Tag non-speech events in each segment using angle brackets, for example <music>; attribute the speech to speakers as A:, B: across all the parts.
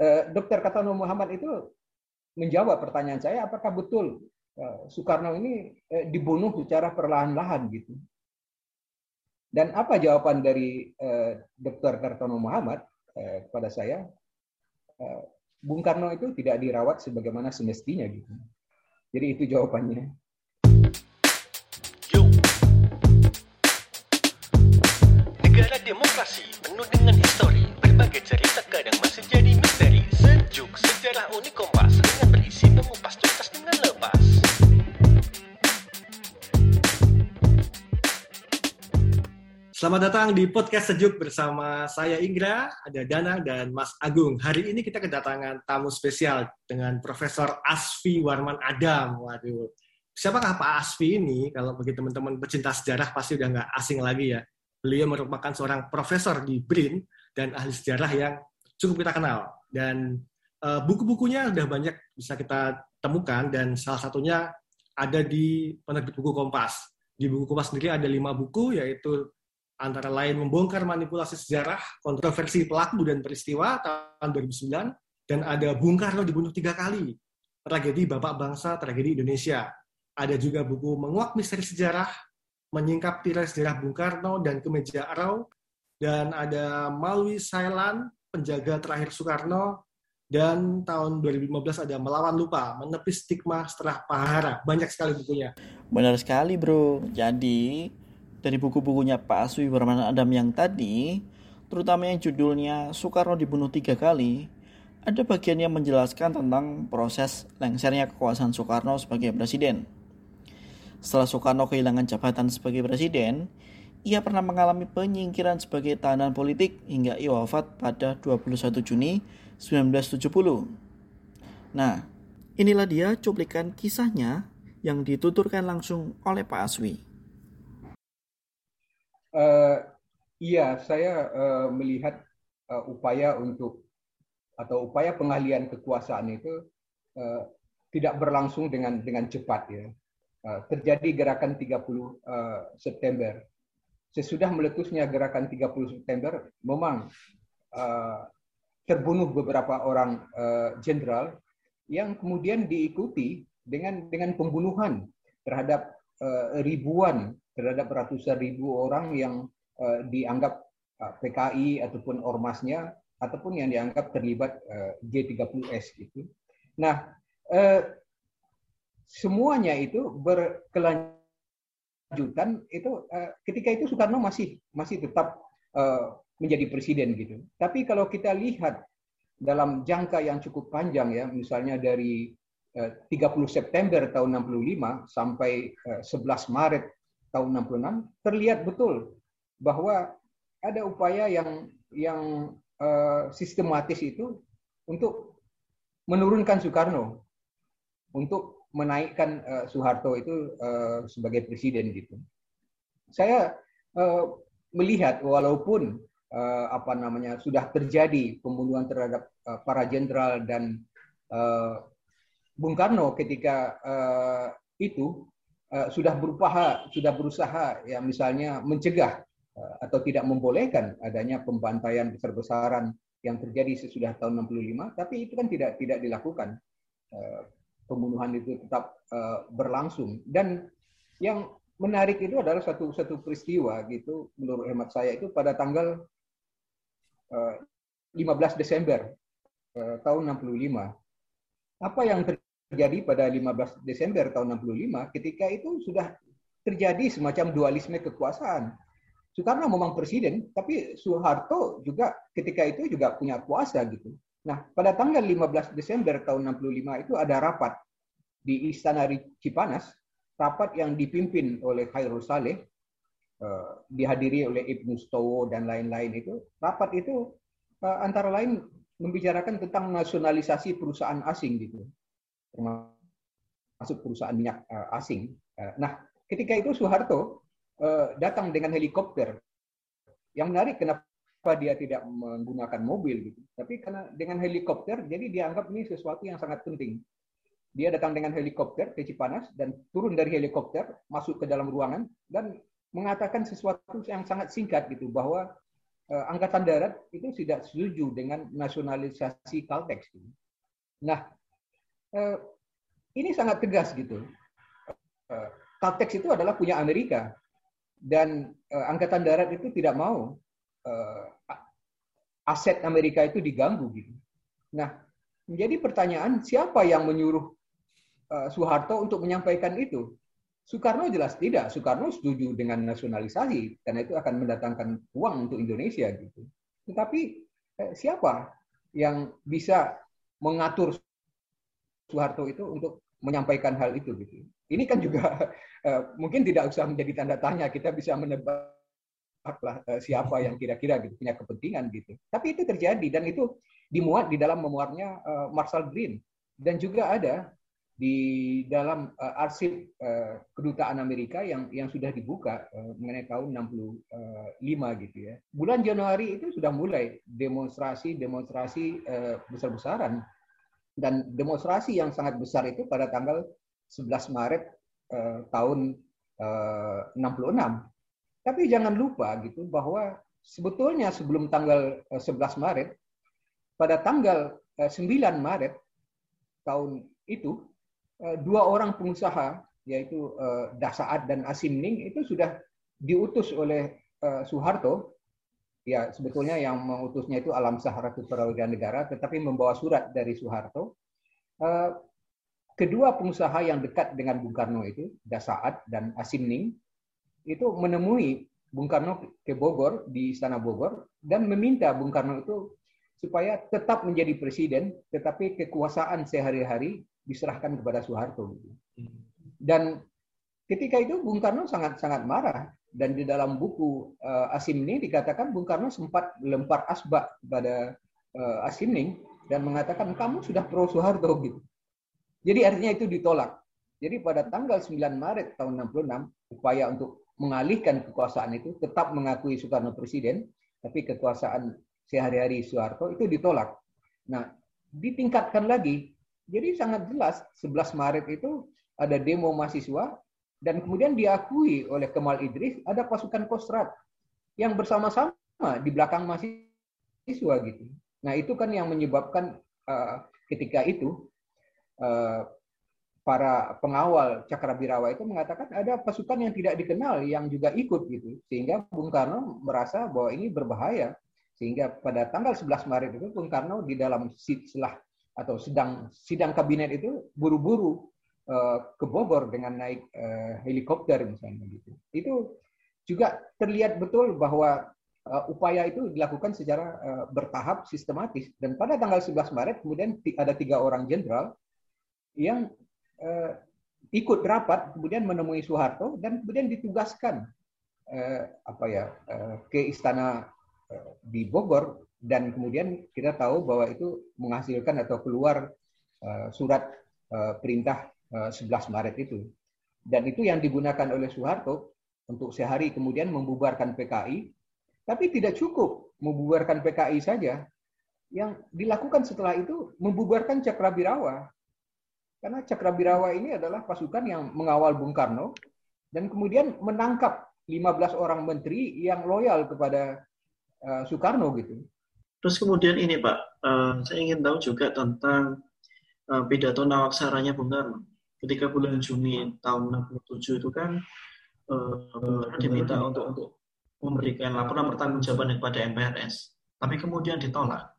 A: uh, Dr. Katono Muhammad itu menjawab pertanyaan saya, apakah betul uh, Soekarno ini uh, dibunuh secara perlahan-lahan gitu. Dan apa jawaban dari Dr. Kartono Muhammad uh, kepada saya? Bung Karno itu tidak dirawat sebagaimana semestinya gitu. Jadi itu jawabannya.
B: Negara demokrasi penuh dengan histori, berbagai cerita kadang masih jadi misteri. Sejuk sejarah unik kompas dengan berisi mengupas tuntas dengan lepas. Selamat datang di podcast Sejuk bersama saya Inggra, ada Dana dan Mas Agung. Hari ini kita kedatangan tamu spesial dengan Profesor Asfi Warman Adam. Waduh, siapakah Pak Asfi ini? Kalau bagi teman-teman pecinta sejarah pasti udah nggak asing lagi ya. Beliau merupakan seorang profesor di BRIN dan ahli sejarah yang cukup kita kenal. Dan uh, buku-bukunya udah banyak bisa kita temukan dan salah satunya ada di penerbit buku Kompas. Di buku Kompas sendiri ada lima buku, yaitu antara lain membongkar manipulasi sejarah, kontroversi pelaku dan peristiwa tahun 2009, dan ada Bung Karno dibunuh tiga kali, tragedi Bapak Bangsa, tragedi Indonesia. Ada juga buku Menguak Misteri Sejarah, Menyingkap Tirai Sejarah Bung Karno dan Kemeja Arau, dan ada Malwi Sailan, Penjaga Terakhir Soekarno, dan tahun 2015 ada Melawan Lupa, Menepis Stigma Setelah Pahara. Banyak sekali bukunya.
C: Benar sekali, bro. Jadi, dari buku-bukunya Pak Aswi Warman Adam yang tadi, terutama yang judulnya Soekarno dibunuh tiga kali, ada bagian yang menjelaskan tentang proses lengsernya kekuasaan Soekarno sebagai presiden. Setelah Soekarno kehilangan jabatan sebagai presiden, ia pernah mengalami penyingkiran sebagai tahanan politik hingga ia wafat pada 21 Juni 1970. Nah, inilah dia cuplikan kisahnya yang dituturkan langsung oleh Pak Aswi.
A: Uh, iya, saya uh, melihat uh, upaya untuk atau upaya pengalian kekuasaan itu uh, tidak berlangsung dengan dengan cepat ya. Uh, terjadi gerakan 30 uh, September. Sesudah meletusnya gerakan 30 September, memang uh, terbunuh beberapa orang jenderal uh, yang kemudian diikuti dengan dengan pembunuhan terhadap uh, ribuan terhadap ratusan ribu orang yang uh, dianggap eh, PKI ataupun ormasnya ataupun yang dianggap terlibat uh, G30S gitu. Nah, semuanya itu berkelanjutan itu ketika itu Soekarno masih masih tetap menjadi presiden gitu. Tapi kalau kita lihat dalam jangka yang cukup panjang ya, misalnya dari 30 September tahun 65 sampai 11 Maret tahun 66 terlihat betul bahwa ada upaya yang yang uh, sistematis itu untuk menurunkan Soekarno untuk menaikkan uh, Soeharto itu uh, sebagai presiden gitu. Saya uh, melihat walaupun uh, apa namanya sudah terjadi pembunuhan terhadap uh, para jenderal dan uh, Bung Karno ketika uh, itu uh, sudah berusaha sudah berusaha ya misalnya mencegah uh, atau tidak membolehkan adanya pembantaian besar-besaran yang terjadi sesudah tahun 65 tapi itu kan tidak tidak dilakukan. Uh, pembunuhan itu tetap uh, berlangsung. Dan yang menarik itu adalah satu satu peristiwa gitu menurut hemat saya itu pada tanggal 15 Desember uh, tahun 65 apa yang terjadi pada 15 Desember tahun 65 ketika itu sudah terjadi semacam dualisme kekuasaan. Soekarno memang presiden, tapi Soeharto juga ketika itu juga punya kuasa gitu. Nah, pada tanggal 15 Desember tahun 65 itu ada rapat di Istana Cipanas, rapat yang dipimpin oleh Khairul Saleh, eh, dihadiri oleh Ibnu Stowo dan lain-lain itu. Rapat itu eh, antara lain membicarakan tentang nasionalisasi perusahaan asing gitu termasuk perusahaan minyak uh, asing. Nah, ketika itu Soeharto datang dengan helikopter. Yang menarik kenapa dia tidak menggunakan mobil gitu. Tapi karena dengan helikopter, jadi dianggap ini sesuatu yang sangat penting. Dia datang dengan helikopter ke Cipanas dan turun dari helikopter, masuk ke dalam ruangan dan mengatakan sesuatu yang sangat singkat gitu bahwa uh, angkatan darat itu tidak setuju dengan nasionalisasi Caltex. Nah, uh, ini sangat tegas gitu. Uh, Caltex itu adalah punya Amerika dan uh, angkatan darat itu tidak mau uh, aset Amerika itu diganggu gitu. Nah, menjadi pertanyaan siapa yang menyuruh uh, Soeharto untuk menyampaikan itu? Soekarno jelas tidak. Soekarno setuju dengan nasionalisasi karena itu akan mendatangkan uang untuk Indonesia gitu. Tetapi eh, siapa yang bisa mengatur Soeharto itu untuk menyampaikan hal itu gitu. Ini kan juga <laughs> eh, mungkin tidak usah menjadi tanda tanya. Kita bisa menebak eh, siapa yang kira-kira gitu punya kepentingan gitu. Tapi itu terjadi dan itu dimuat di dalam memuatnya uh, Marshall Green dan juga ada di dalam uh, arsip uh, kedutaan Amerika yang yang sudah dibuka uh, mengenai tahun 65 gitu ya. Bulan Januari itu sudah mulai demonstrasi-demonstrasi uh, besar-besaran dan demonstrasi yang sangat besar itu pada tanggal 11 Maret uh, tahun uh, 66. Tapi jangan lupa gitu bahwa sebetulnya sebelum tanggal 11 Maret pada tanggal 9 Maret tahun itu dua orang pengusaha yaitu uh, Dasaat dan Asimning itu sudah diutus oleh uh, Soeharto. Ya sebetulnya yang mengutusnya itu Alam Sah Ratu Perwakilan Negara tetapi membawa surat dari Soeharto. Kedua pengusaha yang dekat dengan Bung Karno itu Dasaat dan Asimning itu menemui Bung Karno ke Bogor di Istana Bogor dan meminta Bung Karno itu supaya tetap menjadi presiden tetapi kekuasaan sehari-hari diserahkan kepada Soeharto. Dan ketika itu Bung Karno sangat sangat marah dan di dalam buku uh, Asimning dikatakan Bung Karno sempat lempar asbak kepada uh, Asimning dan mengatakan kamu sudah pro Soeharto gitu. Jadi artinya itu ditolak. Jadi pada tanggal 9 Maret tahun 66 upaya untuk mengalihkan kekuasaan itu tetap mengakui Soekarno presiden, tapi kekuasaan sehari-hari Soeharto itu ditolak. Nah, ditingkatkan lagi jadi sangat jelas 11 Maret itu ada demo mahasiswa dan kemudian diakui oleh Kemal Idris ada pasukan Kostrat yang bersama-sama di belakang mahasiswa gitu. Nah itu kan yang menyebabkan uh, ketika itu uh, para pengawal Cakrabirawa itu mengatakan ada pasukan yang tidak dikenal yang juga ikut gitu sehingga Bung Karno merasa bahwa ini berbahaya sehingga pada tanggal 11 Maret itu Bung Karno di dalam setelah atau sedang sidang kabinet itu buru-buru uh, ke Bogor dengan naik uh, helikopter misalnya gitu. Itu juga terlihat betul bahwa uh, upaya itu dilakukan secara uh, bertahap sistematis dan pada tanggal 11 Maret kemudian ada tiga orang jenderal yang uh, ikut rapat kemudian menemui Soeharto dan kemudian ditugaskan uh, apa ya uh, ke istana uh, di Bogor dan kemudian kita tahu bahwa itu menghasilkan atau keluar uh, surat uh, perintah uh, 11 Maret itu. Dan itu yang digunakan oleh Soeharto untuk sehari kemudian membubarkan PKI, tapi tidak cukup membubarkan PKI saja. Yang dilakukan setelah itu membubarkan Cakrabirawa. Karena Cakrabirawa ini adalah pasukan yang mengawal Bung Karno dan kemudian menangkap 15 orang menteri yang loyal kepada Soekarno gitu.
C: Terus kemudian ini Pak, uh, saya ingin tahu juga tentang uh, pidato nawaksaranya Bung Karno. Ketika bulan Juni tahun 67 itu kan uh, diminta untuk untuk memberikan laporan pertanggungjawaban kepada MPRS, tapi kemudian ditolak.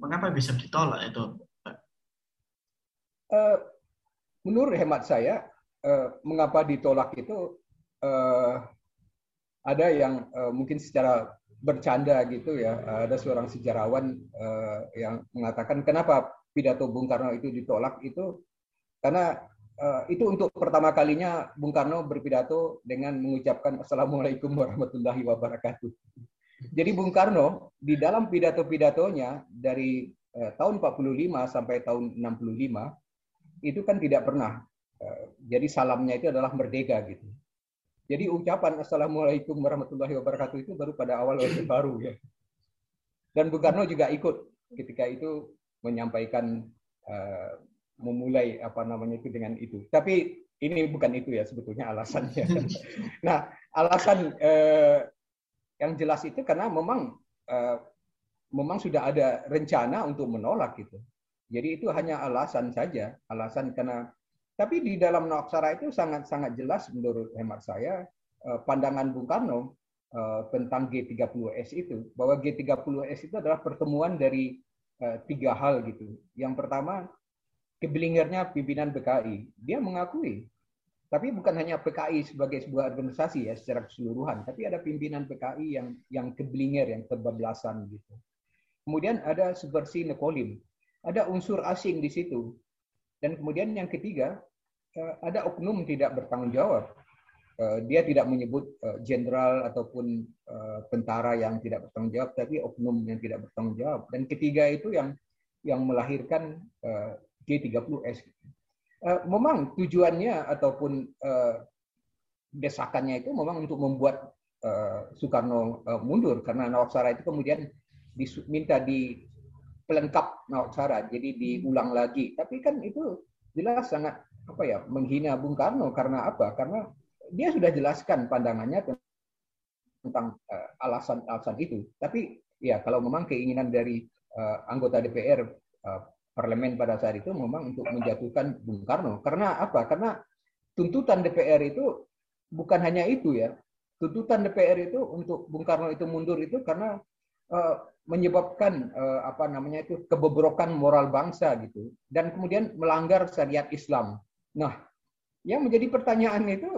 C: Mengapa bisa ditolak itu?
A: Uh, menurut hemat saya, uh, mengapa ditolak itu uh, ada yang uh, mungkin secara bercanda gitu ya. Ada seorang sejarawan uh, yang mengatakan kenapa pidato Bung Karno itu ditolak itu karena uh, itu untuk pertama kalinya Bung Karno berpidato dengan mengucapkan Assalamualaikum warahmatullahi wabarakatuh. Jadi Bung Karno di dalam pidato-pidatonya dari uh, tahun 45 sampai tahun 65 itu kan tidak pernah. Uh, jadi salamnya itu adalah merdeka gitu. Jadi ucapan Assalamualaikum warahmatullahi wabarakatuh itu baru pada awal Orde <laughs> Baru ya. Dan Bung Karno juga ikut ketika itu menyampaikan uh, memulai apa namanya itu dengan itu. Tapi ini bukan itu ya sebetulnya alasannya. <laughs> nah, alasan uh, yang jelas itu karena memang uh, memang sudah ada rencana untuk menolak gitu. Jadi itu hanya alasan saja, alasan karena tapi di dalam Noaksara itu sangat-sangat jelas menurut hemat saya uh, pandangan Bung Karno uh, tentang G30S itu bahwa G30S itu adalah pertemuan dari uh, tiga hal gitu. Yang pertama kebelingernya pimpinan PKI. Dia mengakui tapi bukan hanya PKI sebagai sebuah organisasi ya secara keseluruhan, tapi ada pimpinan PKI yang yang keblinger, yang kebablasan gitu. Kemudian ada subversi nekolim, ada unsur asing di situ. Dan kemudian yang ketiga, eh, ada oknum tidak bertanggung jawab. Eh, dia tidak menyebut eh, jenderal ataupun tentara yang tidak bertanggung jawab, tapi oknum yang tidak bertanggung jawab. Dan ketiga itu yang yang melahirkan G30S. Eh, memang tujuannya ataupun desakannya itu memang untuk membuat Soekarno mundur karena Nawaksara itu kemudian diminta di pelengkap Nawaksara jadi diulang lagi tapi kan itu jelas sangat apa ya menghina Bung Karno karena apa karena dia sudah jelaskan pandangannya tentang alasan-alasan uh, itu tapi ya kalau memang keinginan dari uh, anggota DPR uh, parlemen pada saat itu memang untuk menjatuhkan Bung Karno. Karena apa? Karena tuntutan DPR itu bukan hanya itu ya. Tuntutan DPR itu untuk Bung Karno itu mundur itu karena menyebabkan uh, apa namanya itu kebobrokan moral bangsa gitu dan kemudian melanggar syariat Islam. Nah, yang menjadi pertanyaan itu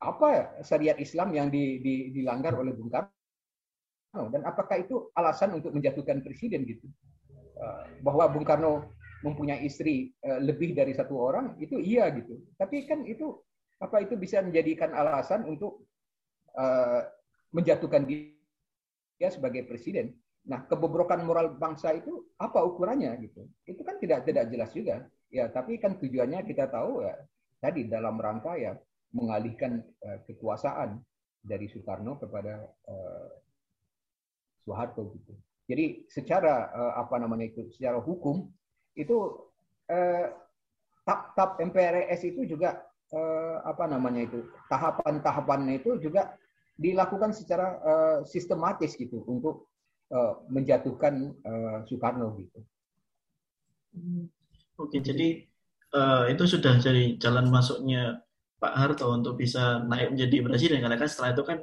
A: apa syariat Islam yang di, di, dilanggar oleh Bung Karno dan apakah itu alasan untuk menjatuhkan presiden gitu? Eh, bahwa Bung Karno mempunyai istri eh, lebih dari satu orang itu iya gitu. Tapi kan itu apa itu bisa menjadikan alasan untuk eh, menjatuhkan dia sebagai presiden. Nah, kebobrokan moral bangsa itu apa ukurannya gitu? Itu kan tidak tidak jelas juga. Ya, tapi kan tujuannya kita tahu ya tadi dalam rangka ya mengalihkan kekuasaan dari Soekarno kepada Soeharto gitu. Jadi secara uh, apa namanya itu, secara hukum itu uh, tap-tap MPRS itu juga uh, apa namanya itu tahapan-tahapannya itu juga dilakukan secara uh, sistematis gitu untuk uh, menjatuhkan uh, Soekarno gitu.
C: Oke, jadi uh, itu sudah jadi jalan masuknya Pak Harto untuk bisa naik menjadi presiden. Karena kan setelah itu kan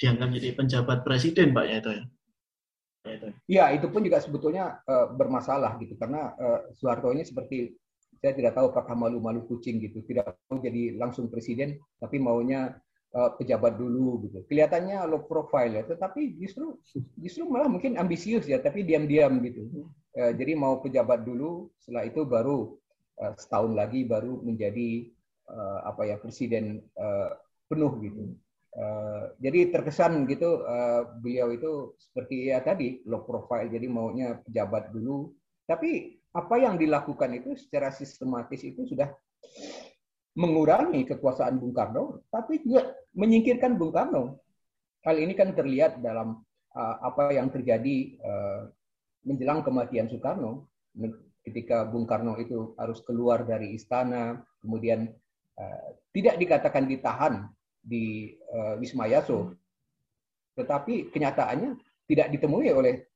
C: dianggap jadi penjabat presiden Pak ya itu ya.
A: Iya, itu. Pun juga sebetulnya uh, bermasalah gitu. Karena uh, Soeharto ini seperti saya tidak tahu apakah malu-malu kucing gitu, tidak mau jadi langsung presiden, tapi maunya pejabat dulu gitu. Kelihatannya low profile ya, tetapi justru justru malah mungkin ambisius ya, tapi diam-diam gitu. Uh, jadi mau pejabat dulu, setelah itu baru uh, setahun lagi baru menjadi apa ya presiden uh, penuh gitu. Jadi terkesan gitu beliau itu seperti ya tadi low profile jadi maunya pejabat dulu tapi apa yang dilakukan itu secara sistematis itu sudah mengurangi kekuasaan Bung Karno tapi juga menyingkirkan Bung Karno hal ini kan terlihat dalam uh, apa yang terjadi uh, menjelang kematian Soekarno ketika Bung Karno itu harus keluar dari istana kemudian uh, tidak dikatakan ditahan di uh, Wisma Yaso. Tetapi kenyataannya tidak ditemui oleh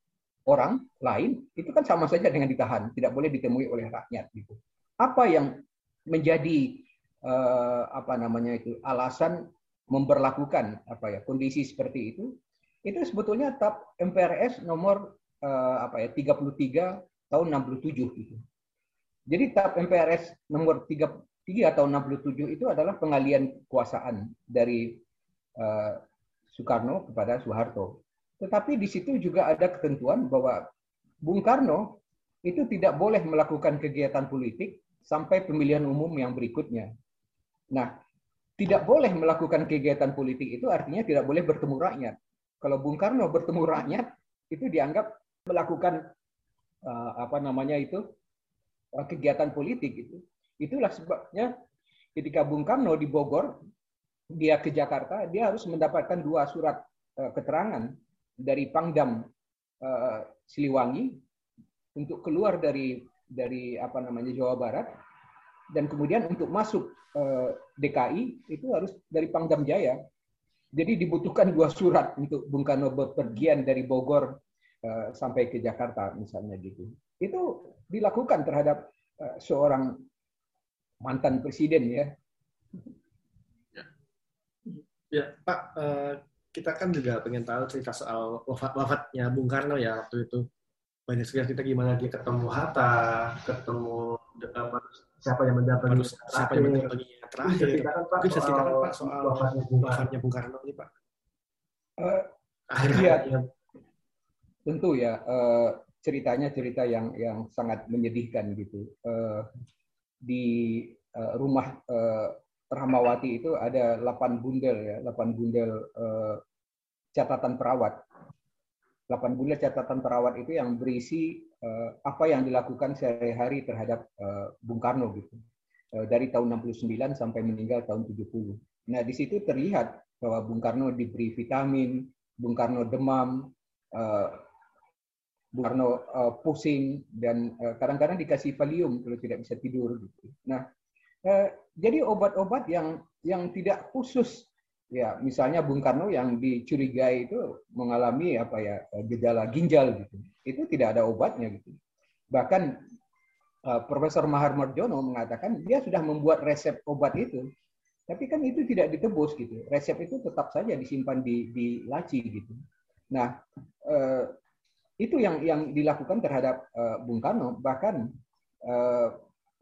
A: orang lain, itu kan sama saja dengan ditahan, tidak boleh ditemui oleh rakyat gitu. Apa yang menjadi uh, apa namanya itu alasan memperlakukan apa ya kondisi seperti itu? Itu sebetulnya TAP MPRS nomor uh, apa ya 33 tahun 67 gitu. Jadi TAP MPRS nomor 3 3 atau 67 itu adalah pengalian kekuasaan dari uh, Soekarno kepada Soeharto. Tetapi di situ juga ada ketentuan bahwa Bung Karno itu tidak boleh melakukan kegiatan politik sampai pemilihan umum yang berikutnya. Nah, tidak boleh melakukan kegiatan politik itu artinya tidak boleh bertemu rakyat. Kalau Bung Karno bertemu rakyat itu dianggap melakukan uh, apa namanya itu uh, kegiatan politik itu. Itulah sebabnya ketika Bung Karno di Bogor, dia ke Jakarta, dia harus mendapatkan dua surat uh, keterangan dari Pangdam Siliwangi untuk keluar dari dari apa namanya Jawa Barat dan kemudian untuk masuk uh, DKI itu harus dari Pangdam Jaya. Jadi dibutuhkan dua surat untuk Bung Karno berpergian dari Bogor uh, sampai ke Jakarta misalnya gitu. Itu dilakukan terhadap uh, seorang mantan presiden ya.
B: Ya, ya Pak, kita kan juga pengen tahu cerita soal wafat wafatnya Bung Karno ya waktu itu. Banyak sekali kita gimana dia ketemu Hatta, ketemu siapa yang mendapat siapa yang mendapat terakhir. Mungkin bisa ceritakan Pak soal wafatnya Bung Karno ini Pak.
A: Uh, Akhir iya, tentu ya uh, ceritanya cerita yang yang sangat menyedihkan gitu. Uh, di uh, rumah uh, Rahmawati itu ada 8 bundel ya, 8 bundel uh, catatan perawat. 8 bundel catatan perawat itu yang berisi uh, apa yang dilakukan sehari-hari terhadap uh, Bung Karno gitu. Uh, dari tahun 69 sampai meninggal tahun 70. Nah, di situ terlihat bahwa Bung Karno diberi vitamin, Bung Karno demam, uh, Bung Karno uh, pusing dan kadang-kadang uh, dikasih valium kalau tidak bisa tidur gitu. Nah, uh, jadi obat-obat yang yang tidak khusus ya misalnya Bung Karno yang dicurigai itu mengalami apa ya gejala ginjal gitu itu tidak ada obatnya gitu. Bahkan uh, Profesor Mahar Marjono mengatakan dia sudah membuat resep obat itu tapi kan itu tidak ditebus gitu. Resep itu tetap saja disimpan di di laci gitu. Nah uh, itu yang yang dilakukan terhadap uh, Bung Karno. Bahkan uh,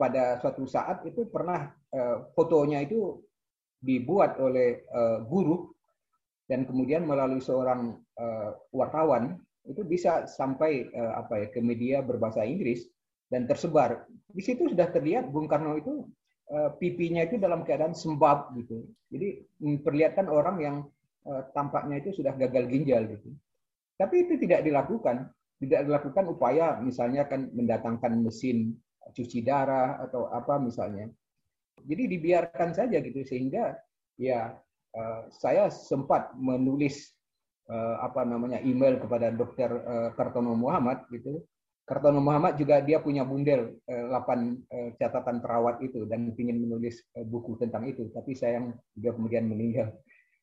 A: pada suatu saat itu pernah uh, fotonya itu dibuat oleh uh, guru dan kemudian melalui seorang uh, wartawan itu bisa sampai uh, apa ya ke media berbahasa Inggris dan tersebar. Di situ sudah terlihat Bung Karno itu uh, pipinya itu dalam keadaan sembab gitu. Jadi memperlihatkan orang yang uh, tampaknya itu sudah gagal ginjal gitu. Tapi itu tidak dilakukan, tidak dilakukan upaya misalnya kan mendatangkan mesin cuci darah atau apa misalnya. Jadi dibiarkan saja gitu sehingga ya uh, saya sempat menulis uh, apa namanya email kepada Dokter uh, Kartono Muhammad gitu. Kartono Muhammad juga dia punya bundel uh, 8 uh, catatan perawat itu dan ingin menulis uh, buku tentang itu, tapi sayang dia kemudian meninggal.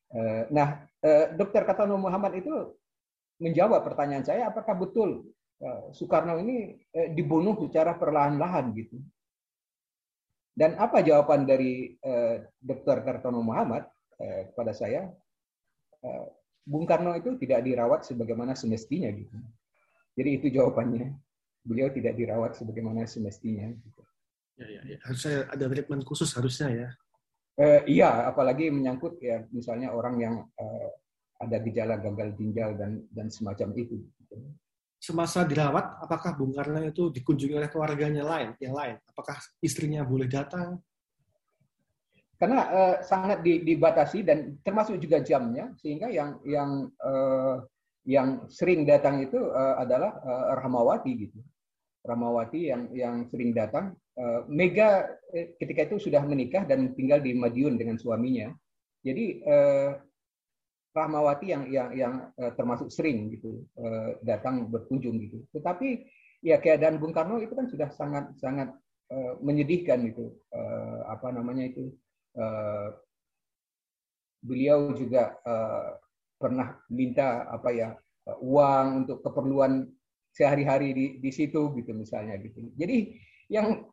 A: Uh, nah, uh, Dokter Kartono Muhammad itu menjawab pertanyaan saya, apakah betul uh, Soekarno ini uh, dibunuh secara perlahan-lahan gitu? Dan apa jawaban dari uh, eh, Dr. Kartono Muhammad uh, kepada saya? Bung Karno itu tidak dirawat sebagaimana semestinya gitu. Jadi itu jawabannya. Beliau tidak dirawat sebagaimana semestinya. Gitu.
B: Ya, ya, ya. Harusnya ada treatment khusus harusnya ya.
A: Uh, iya, apalagi menyangkut ya misalnya orang yang uh, ada gejala gagal ginjal dan dan semacam itu. Gitu
B: semasa dirawat, apakah Bung Karno itu dikunjungi oleh keluarganya lain, yang lain? Apakah istrinya boleh datang?
A: Karena uh, sangat dibatasi dan termasuk juga jamnya, sehingga yang yang uh, yang sering datang itu uh, adalah uh, Rahmawati gitu. Rahmawati yang yang sering datang. Uh, Mega ketika itu sudah menikah dan tinggal di Madiun dengan suaminya. Jadi uh, Rahmawati yang yang yang uh, termasuk sering gitu uh, datang berkunjung gitu. Tetapi ya keadaan Bung Karno itu kan sudah sangat sangat uh, menyedihkan gitu. Uh, apa namanya itu uh, beliau juga uh, pernah minta apa ya uang untuk keperluan sehari-hari di di situ gitu misalnya gitu. Jadi yang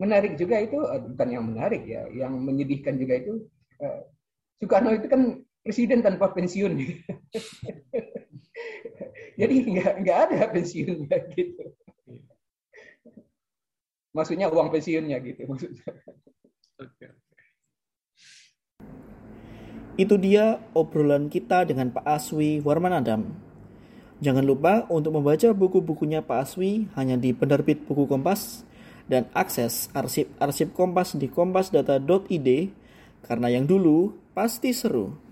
A: menarik juga itu uh, bukan yang menarik ya, yang menyedihkan juga itu uh, Soekarno itu kan presiden tanpa pensiun. <laughs> Jadi nggak nggak ada pensiunnya gitu. Maksudnya uang pensiunnya gitu maksudnya.
C: Itu dia obrolan kita dengan Pak Aswi Warman Adam. Jangan lupa untuk membaca buku-bukunya Pak Aswi hanya di penerbit buku Kompas dan akses arsip-arsip Kompas di kompasdata.id karena yang dulu pasti seru.